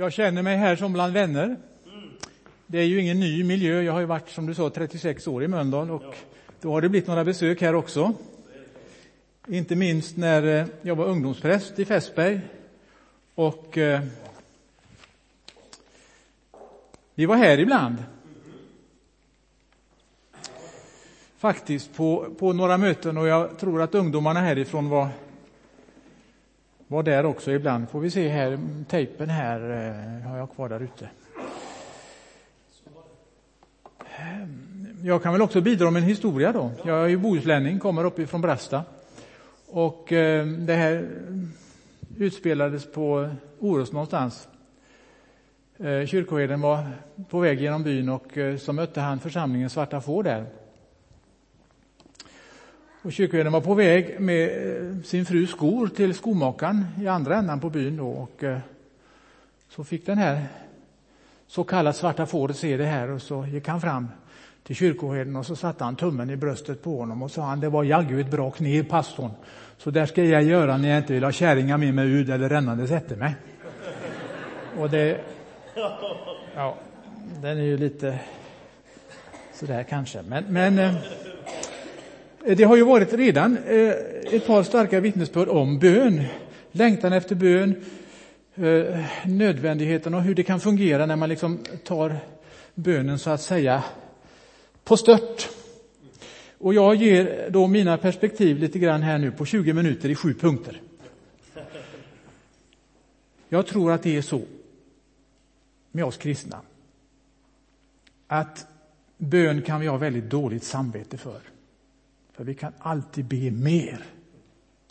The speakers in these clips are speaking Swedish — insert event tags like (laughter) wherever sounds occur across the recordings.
Jag känner mig här som bland vänner. Det är ju ingen ny miljö. Jag har ju varit, som du sa, 36 år i Mölndal och då har det blivit några besök här också. Inte minst när eh, jag var ungdomspräst i Fässberg och eh, vi var här ibland. Faktiskt på, på några möten och jag tror att ungdomarna härifrån var var där också ibland. Får vi se här, tejpen här eh, har jag kvar där ute. Jag kan väl också bidra med en historia då. Jag är ju bohuslänning, kommer uppifrån Brasta. Och eh, det här utspelades på Orust någonstans. Eh, kyrkoherden var på väg genom byn och så mötte han församlingens svarta får där. Och kyrkoherden var på väg med eh, sin frus skor till skomakaren i andra ändan på byn då och eh, så fick den här så kallade svarta fåret se det här och så gick han fram till kyrkoherden och så satte han tummen i bröstet på honom och sa han det var jaggu ett bra knep pastorn. Så där ska jag göra när jag inte vill ha kärringar med mig ud eller rännandes efter mig. Och det, ja, den är ju lite sådär kanske. Men, men Eh, Eh, det har ju varit redan eh, ett par starka vittnesbörd om bön, längtan efter bön, eh, nödvändigheten och hur det kan fungera när man liksom tar bönen så att säga på stört. Och jag ger då mina perspektiv lite grann här nu på 20 minuter i sju punkter. Jag tror att det är så med oss kristna att bön kan vi ha väldigt dåligt samvete för. För vi kan alltid be mer.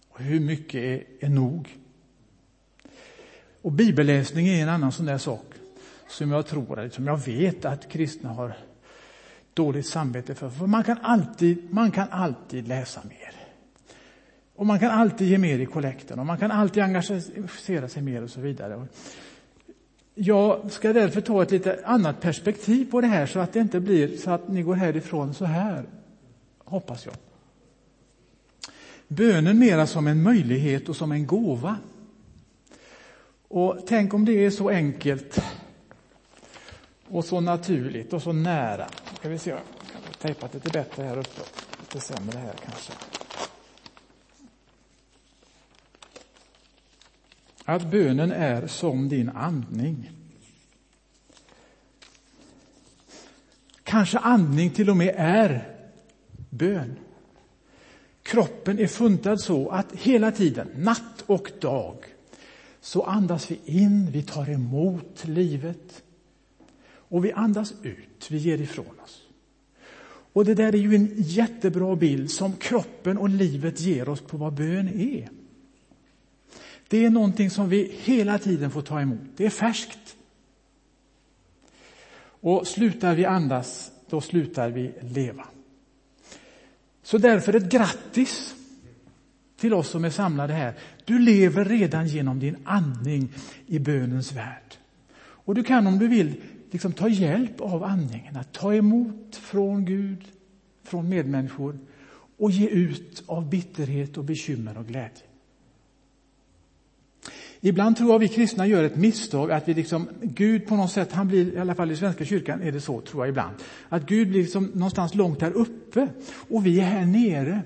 Och hur mycket är, är nog? Och bibelläsning är en annan sån där sak som jag tror, som jag vet att kristna har dåligt samvete för. För man kan alltid, man kan alltid läsa mer. Och man kan alltid ge mer i kollekten och man kan alltid engagera sig mer och så vidare. Jag ska därför ta ett lite annat perspektiv på det här så att det inte blir så att ni går härifrån så här, hoppas jag. Bönen mera som en möjlighet och som en gåva. Och tänk om det är så enkelt och så naturligt och så nära. Ska vi se, jag har tejpat lite bättre här uppe, lite sämre här kanske. Att bönen är som din andning. Kanske andning till och med är bön. Kroppen är funtad så att hela tiden, natt och dag, så andas vi in, vi tar emot livet och vi andas ut, vi ger ifrån oss. Och det där är ju en jättebra bild som kroppen och livet ger oss på vad bön är. Det är någonting som vi hela tiden får ta emot. Det är färskt. Och slutar vi andas, då slutar vi leva. Så därför ett grattis till oss som är samlade här. Du lever redan genom din andning i bönens värld. Och du kan om du vill liksom ta hjälp av andningen, att ta emot från Gud, från medmänniskor och ge ut av bitterhet och bekymmer och glädje. Ibland tror jag vi kristna gör ett misstag att vi liksom, Gud på något sätt, han blir, i alla fall i Svenska kyrkan är det så tror jag ibland, att Gud blir liksom någonstans långt här uppe och vi är här nere.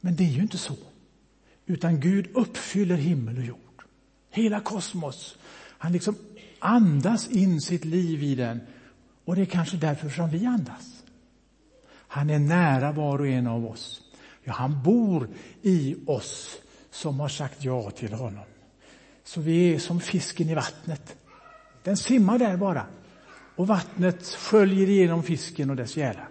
Men det är ju inte så. Utan Gud uppfyller himmel och jord. Hela kosmos. Han liksom andas in sitt liv i den. Och det är kanske därför som vi andas. Han är nära var och en av oss. Ja, han bor i oss som har sagt ja till honom. Så vi är som fisken i vattnet. Den simmar där bara. Och vattnet sköljer igenom fisken och dess gälar.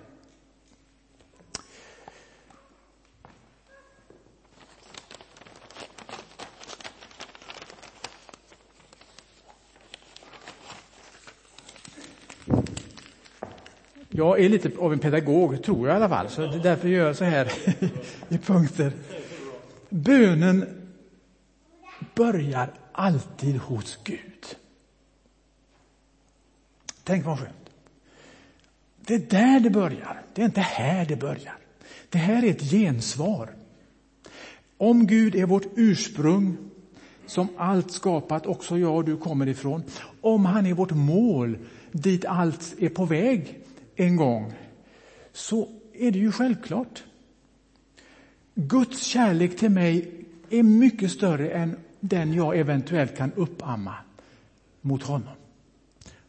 Jag är lite av en pedagog, tror jag i alla fall, så det är därför jag gör så här (laughs) i punkter. Bönen börjar alltid hos Gud. Tänk vad skönt. Det är där det börjar, det är inte här det börjar. Det här är ett gensvar. Om Gud är vårt ursprung, som allt skapat, också jag och du kommer ifrån, om han är vårt mål, dit allt är på väg en gång, så är det ju självklart. Guds kärlek till mig är mycket större än den jag eventuellt kan uppamma mot honom.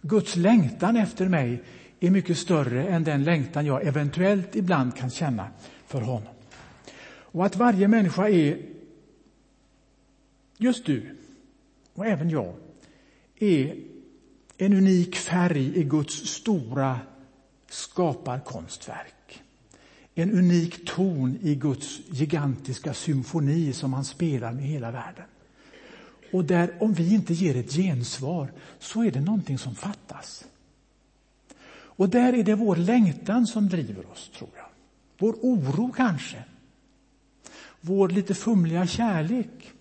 Guds längtan efter mig är mycket större än den längtan jag eventuellt ibland kan känna för honom. Och att varje människa är, just du och även jag, är en unik färg i Guds stora skaparkonstverk. En unik ton i Guds gigantiska symfoni som han spelar med hela världen. Och där, om vi inte ger ett gensvar, så är det någonting som fattas. Och där är det vår längtan som driver oss, tror jag. Vår oro kanske. Vår lite fumliga kärlek.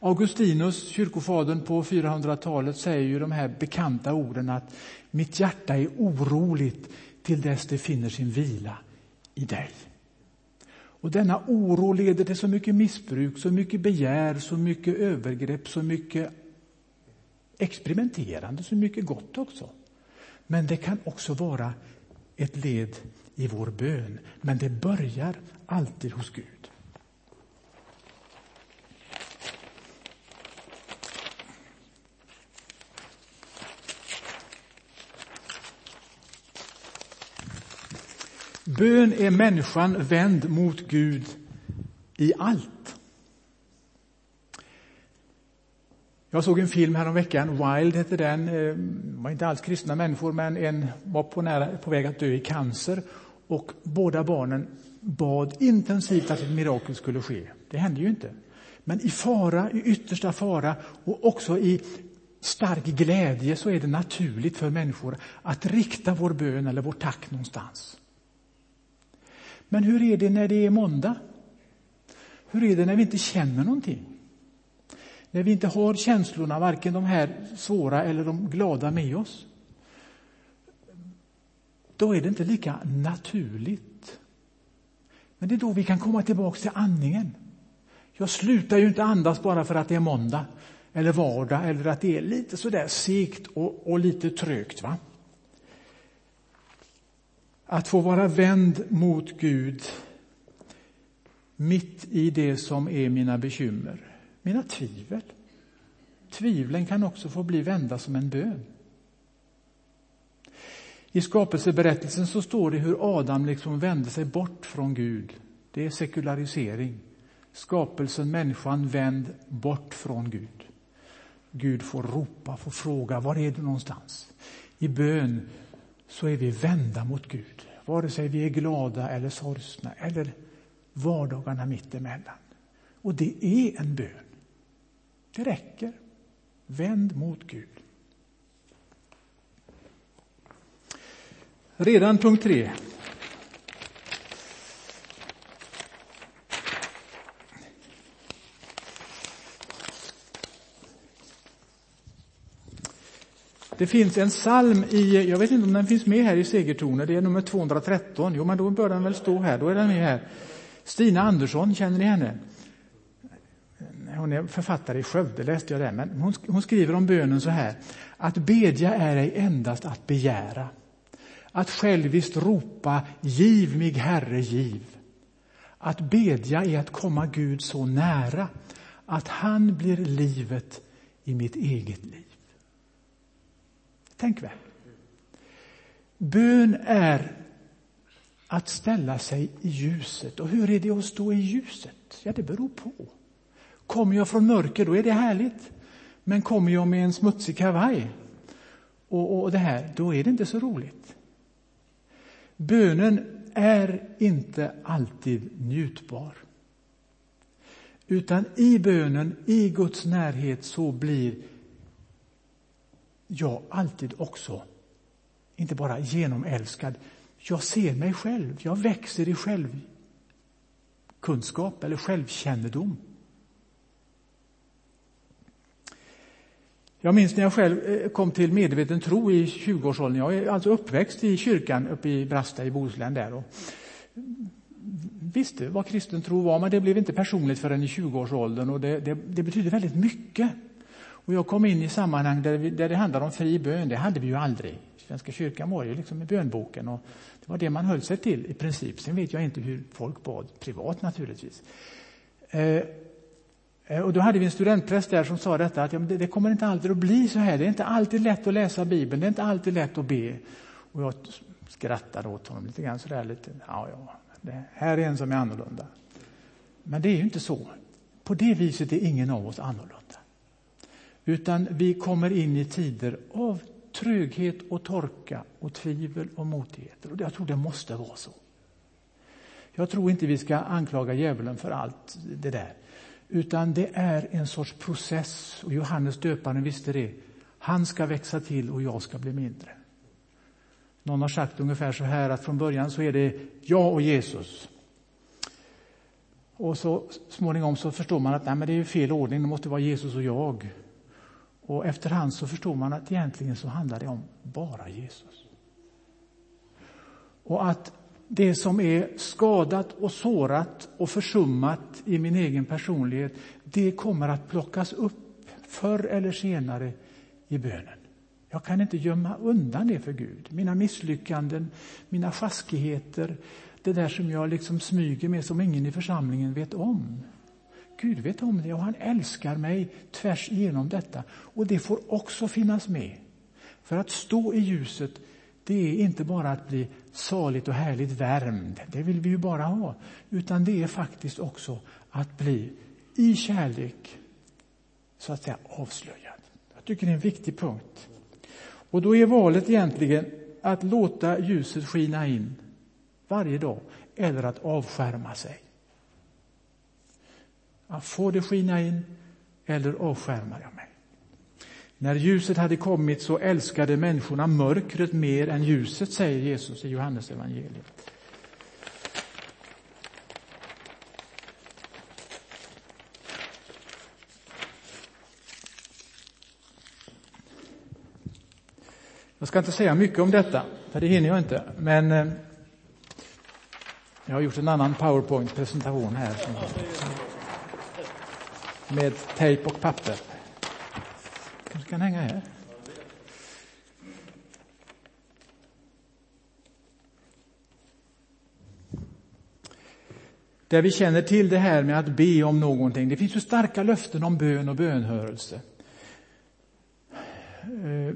Augustinus, kyrkofadern på 400-talet, säger ju de här bekanta orden att mitt hjärta är oroligt till dess det finner sin vila i dig. Och denna oro leder till så mycket missbruk, så mycket begär, så mycket övergrepp, så mycket experimenterande, så mycket gott också. Men det kan också vara ett led i vår bön. Men det börjar alltid hos Gud. Bön är människan vänd mot Gud i allt. Jag såg en film häromveckan, Wild hette den. Det var inte alls kristna människor, men en var på, nära, på väg att dö i cancer. Och båda barnen bad intensivt att ett mirakel skulle ske. Det hände ju inte. Men i fara, i yttersta fara och också i stark glädje så är det naturligt för människor att rikta vår bön eller vår tack någonstans. Men hur är det när det är måndag? Hur är det när vi inte känner någonting? När vi inte har känslorna, varken de här svåra eller de glada med oss. Då är det inte lika naturligt. Men det är då vi kan komma tillbaka till andningen. Jag slutar ju inte andas bara för att det är måndag eller vardag eller att det är lite sådär segt och, och lite trögt. Va? Att få vara vänd mot Gud mitt i det som är mina bekymmer, mina tvivel. Tvivlen kan också få bli vända som en bön. I skapelseberättelsen så står det hur Adam liksom vände sig bort från Gud. Det är sekularisering. Skapelsen, människan, vänd bort från Gud. Gud får ropa, får fråga, var är du någonstans? I bön så är vi vända mot Gud. Vare sig vi är glada eller sorgsna eller vardagarna mittemellan. Och det är en bön. Det räcker. Vänd mot Gud. Redan punkt tre. Det finns en psalm i, jag vet inte om den finns med här i Segertornet, det är nummer 213. Jo, men då bör den väl stå här, då är den med här. Stina Andersson, känner ni henne? Hon är författare i Skövde, läste jag det. Men hon, hon skriver om bönen så här. Att bedja är ej endast att begära. Att själviskt ropa, giv mig Herre, giv. Att bedja är att komma Gud så nära att han blir livet i mitt eget liv. Tänk väl. Bön är att ställa sig i ljuset. Och hur är det att stå i ljuset? Ja, det beror på. Kommer jag från mörker, då är det härligt. Men kommer jag med en smutsig kavaj och, och det här, då är det inte så roligt. Bönen är inte alltid njutbar. Utan i bönen, i Guds närhet, så blir jag alltid också, inte bara genomälskad, jag ser mig själv, jag växer i självkunskap eller självkännedom. Jag minns när jag själv eh, kom till medveten tro i 20-årsåldern. Jag är alltså uppväxt i kyrkan uppe i Brasta i Bohuslän där. Och visste vad kristen tro var, men det blev inte personligt förrän i 20-årsåldern och det, det, det betyder väldigt mycket. Och jag kom in i sammanhang där, vi, där det handlade om fri bön, det hade vi ju aldrig. Svenska kyrkan var ju liksom i bönboken och det var det man höll sig till i princip. Sen vet jag inte hur folk bad privat naturligtvis. Eh, eh och då hade vi en studentpräst där som sa detta att ja, det, det, kommer inte alltid att bli så här. Det är inte alltid lätt att läsa Bibeln, det är inte alltid lätt att be. Och jag skrattade åt honom lite grann sådär lite. Ja, ja, det här är en som är annorlunda. Men det är ju inte så. På det viset är ingen av oss annorlunda. Utan vi kommer in i tider av tröghet och torka och tvivel och motigheter. Och jag tror det måste vara så. Jag tror inte vi ska anklaga djävulen för allt det där. Utan det är en sorts process och Johannes döparen visste det. Han ska växa till och jag ska bli mindre. Någon har sagt ungefär så här att från början så är det jag och Jesus. Och så småningom så förstår man att nej, men det är fel ordning, det måste vara Jesus och jag. Och efterhand så förstod man att egentligen så handlar det om bara Jesus. Och att det som är skadat och sårat och försummat i min egen personlighet, det kommer att plockas upp förr eller senare i bönen. Jag kan inte gömma undan det för Gud. Mina misslyckanden, mina sjaskigheter, det där som jag liksom smyger med som ingen i församlingen vet om. Gud vet om det och han älskar mig tvärs igenom detta. Och det får också finnas med. För att stå i ljuset, det är inte bara att bli saligt och härligt värmd, det vill vi ju bara ha. Utan det är faktiskt också att bli i kärlek, så att säga avslöjad. Jag tycker det är en viktig punkt. Och då är valet egentligen att låta ljuset skina in varje dag eller att avskärma sig. Att få det skina in eller avskärmar jag mig? När ljuset hade kommit så älskade människorna mörkret mer än ljuset, säger Jesus i Johannes evangeliet. Jag ska inte säga mycket om detta, för det hinner jag inte. Men eh, jag har gjort en annan powerpoint-presentation här med tejp och papper. Kanske kan hänga här. Där vi känner till det här med att be om någonting. Det finns ju starka löften om bön och bönhörelse. Eh,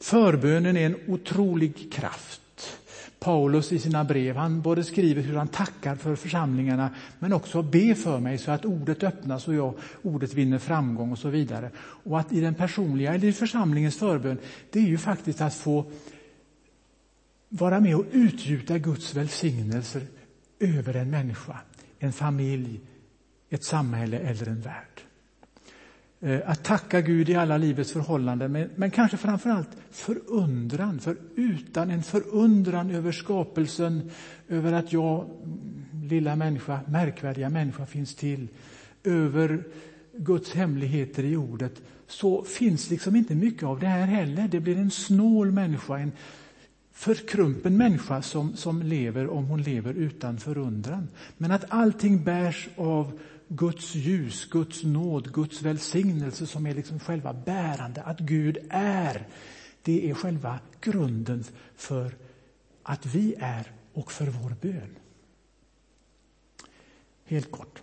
förbönen är en otrolig kraft. Paulus i sina brev. Han både skriver hur han tackar för församlingarna men också ber för mig så att ordet öppnas och jag, ordet vinner framgång och så vidare. Och att i den personliga, eller i församlingens förbön, det är ju faktiskt att få vara med och utgjuta Guds välsignelser över en människa, en familj, ett samhälle eller en värld. Eh, att tacka Gud i alla livets förhållanden, men, men kanske framför allt förundran. För utan en förundran över skapelsen, över att jag, mm, lilla människa, märkvärdiga människa, finns till, över Guds hemligheter i ordet, så finns liksom inte mycket av det här heller. Det blir en snål människa, en förkrumpen människa som, som lever om hon lever utan förundran. Men att allting bärs av Guds ljus, Guds nåd, Guds välsignelse som är liksom själva bärande. Att Gud är, det är själva grunden för att vi är och för vår bön. Helt kort.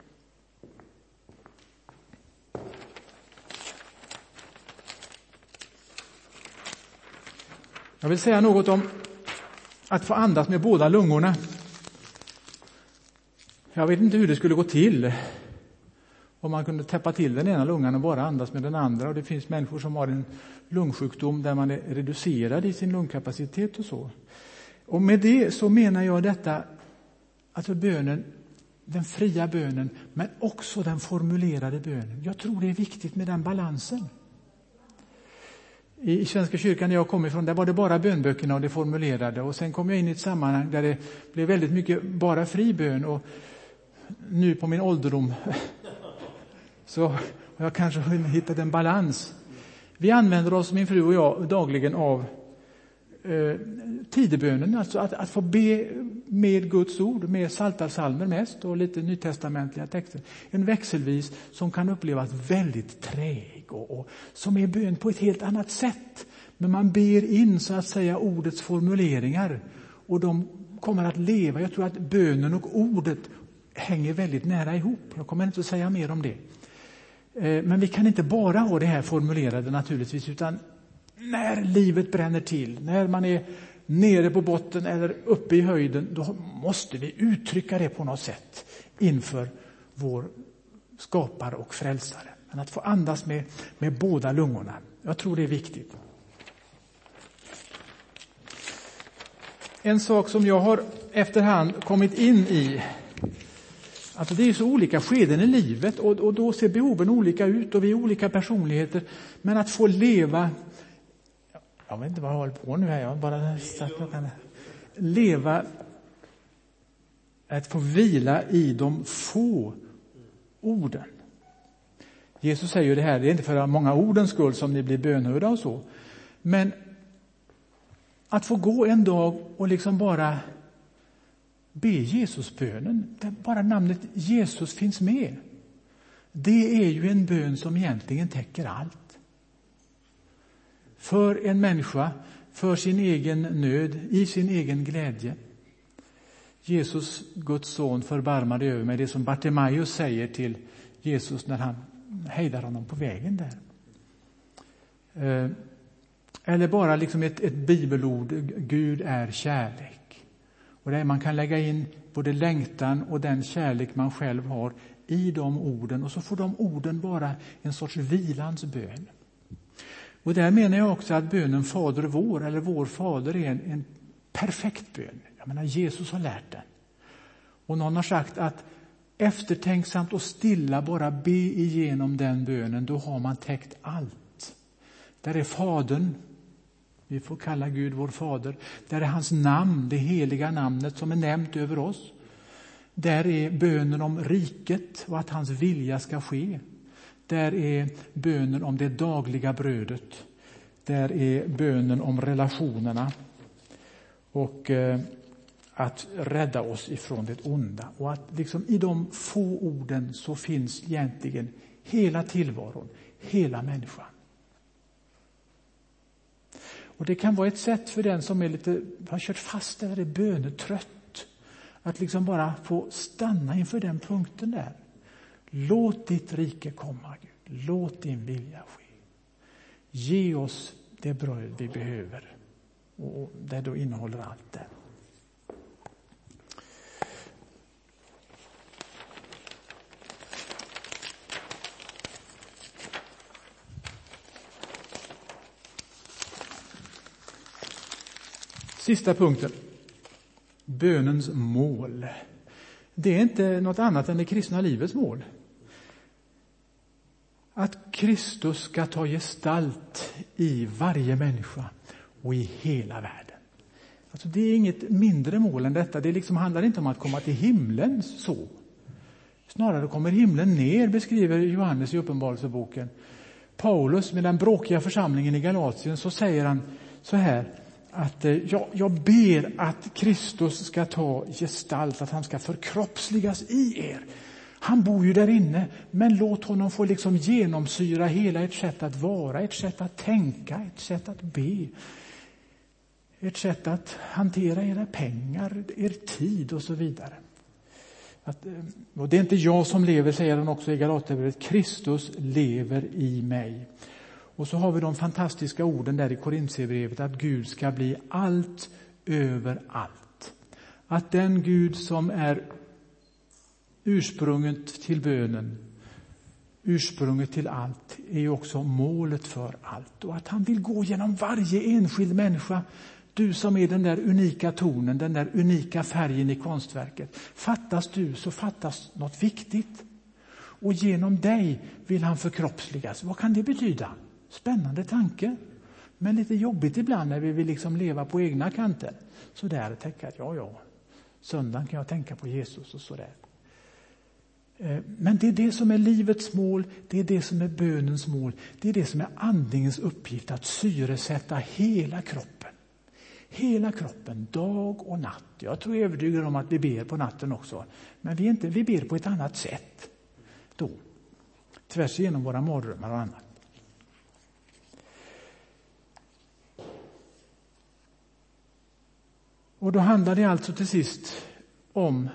Jag vill säga något om att få andas med båda lungorna. Jag vet inte hur det skulle gå till om man kunde täppa till den ena lungan och bara andas med den andra. Och det finns människor som har en lungsjukdom där man är reducerad i sin lungkapacitet och så. Och med det så menar jag detta, alltså bönen, den fria bönen, men också den formulerade bönen. Jag tror det är viktigt med den balansen. I Svenska kyrkan där jag kommer ifrån, där var det bara bönböckerna och det formulerade. Och sen kom jag in i ett sammanhang där det blev väldigt mycket bara fri bön. Och nu på min ålderdom (laughs) så har jag kanske hittat en balans. Vi använder oss, min fru och jag, dagligen av eh, tidebönen, alltså att, att få be med Guds ord, med saltarsalmer mest och lite nytestamentliga texter. En växelvis som kan upplevas väldigt träg, och, och som är bön på ett helt annat sätt. Men man ber in så att säga ordets formuleringar och de kommer att leva. Jag tror att bönen och ordet hänger väldigt nära ihop. Jag kommer inte att säga mer om det. Eh, men vi kan inte bara ha det här formulerade naturligtvis, utan när livet bränner till, när man är nere på botten eller uppe i höjden, då måste vi uttrycka det på något sätt inför vår skapare och frälsare. Men att få andas med, med båda lungorna, jag tror det är viktigt. En sak som jag har efterhand kommit in i Alltså det är så olika skeden i livet och, och då ser behoven olika ut och vi är olika personligheter. Men att få leva, jag vet inte vad jag håller på nu här, jag bara satt klockan. Leva, att få vila i de få orden. Jesus säger ju det här, det är inte för många ordens skull som ni blir bönhörda och så. Men att få gå en dag och liksom bara be Jesusbönen, där bara namnet Jesus finns med. Det är ju en bön som egentligen täcker allt. För en människa, för sin egen nöd, i sin egen glädje. Jesus, Guds son, förbarmade över mig. Det som Bartimaeus säger till Jesus när han hejdar honom på vägen där. Eh, eller bara liksom ett, ett bibelord, Gud är kärlek. Och där man kan lägga in både längtan och den kärlek man själv har i de orden och så får de orden vara en sorts vilans bön. Och där menar jag också att bönen Fader vår, eller Vår Fader, är en, en perfekt bön. Jag menar, Jesus har lärt den. Och någon har sagt att eftertänksamt och stilla bara be igenom den bönen, då har man täckt allt. Där är Fadern, vi får kalla Gud vår fader. Där är hans namn, det heliga namnet som är nämnt över oss. Där är bönen om riket och att hans vilja ska ske. Där är bönen om det dagliga brödet. Där är bönen om relationerna och eh, att rädda oss ifrån det onda. Och att liksom i de få orden så finns egentligen hela tillvaron, hela människan. Och Det kan vara ett sätt för den som är lite, har kört fast eller är bönetrött att liksom bara få stanna inför den punkten där. Låt ditt rike komma, Gud. Låt din vilja ske. Ge oss det bröd vi behöver. Och det då innehåller allt det. Sista punkten. Bönens mål. Det är inte något annat än det kristna livets mål. Att Kristus ska ta gestalt i varje människa och i hela världen. Alltså det är inget mindre mål än detta. Det liksom handlar inte om att komma till himlen så. Snarare kommer himlen ner, beskriver Johannes i Uppenbarelseboken. Paulus med den bråkiga församlingen i Galatien så säger han så här att eh, jag, jag ber att Kristus ska ta gestalt, att han ska förkroppsligas i er. Han bor ju där inne, men låt honom få liksom genomsyra hela ert sätt att vara, ert sätt att tänka, ert sätt att be. Ert sätt att hantera era pengar, er tid och så vidare. Att, eh, och det är inte jag som lever, säger han också i Galaterbrevet. Kristus lever i mig. Och så har vi de fantastiska orden där i Korintierbrevet att Gud ska bli allt över allt. Att den Gud som är ursprunget till bönen, ursprunget till allt, är ju också målet för allt. Och att han vill gå genom varje enskild människa. Du som är den där unika tonen, den där unika färgen i konstverket. Fattas du så fattas något viktigt. Och genom dig vill han förkroppsligas. Vad kan det betyda? Spännande tanke, men lite jobbigt ibland när vi vill liksom leva på egna kanter. Så där tänka att ja, ja, söndagen kan jag tänka på Jesus och så där. Eh, men det är det som är livets mål, det är det som är bönens mål, det är det som är andningens uppgift, att syresätta hela kroppen. Hela kroppen, dag och natt. Jag tror jag är övertygad om att vi ber på natten också. Men vi, inte, vi ber på ett annat sätt då. Tvärs igenom våra mardrömmar och annat. Och då handlar det alltså till sist om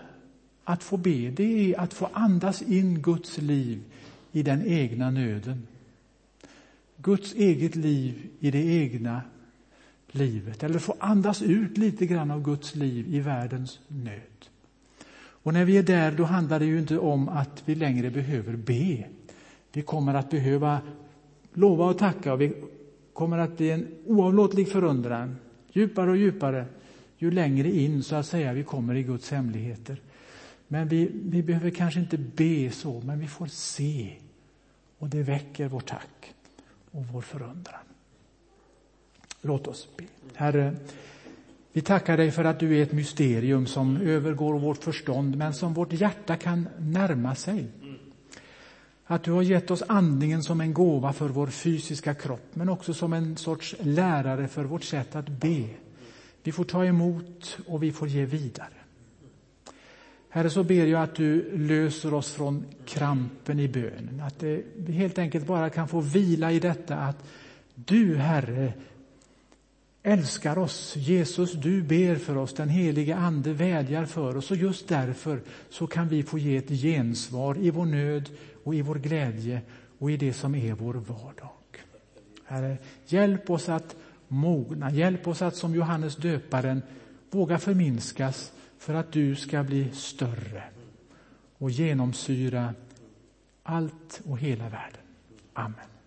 att få be. Det är att få andas in Guds liv i den egna nöden. Guds eget liv i det egna livet. Eller få andas ut lite grann av Guds liv i världens nöd. Och när vi är där, då handlar det ju inte om att vi längre behöver be. Vi kommer att behöva lova och tacka och vi kommer att bli en oavlåtlig förundran, djupare och djupare, ju längre in så att säga vi kommer i Guds hemligheter. Men vi, vi behöver kanske inte be så, men vi får se. Och det väcker vår tack och vår förundran. Låt oss be. Herre, vi tackar dig för att du är ett mysterium som övergår vårt förstånd, men som vårt hjärta kan närma sig. Att du har gett oss andningen som en gåva för vår fysiska kropp, men också som en sorts lärare för vårt sätt att be. Vi får ta emot och vi får ge vidare. Herre, så ber jag att du löser oss från krampen i bönen. Att det, vi helt enkelt bara kan få vila i detta att du, Herre, älskar oss. Jesus, du ber för oss. Den helige Ande vädjar för oss. Och just därför så kan vi få ge ett gensvar i vår nöd och i vår glädje och i det som är vår vardag. Herre, hjälp oss att mogna. Hjälp oss att som Johannes döparen våga förminskas för att du ska bli större och genomsyra allt och hela världen. Amen.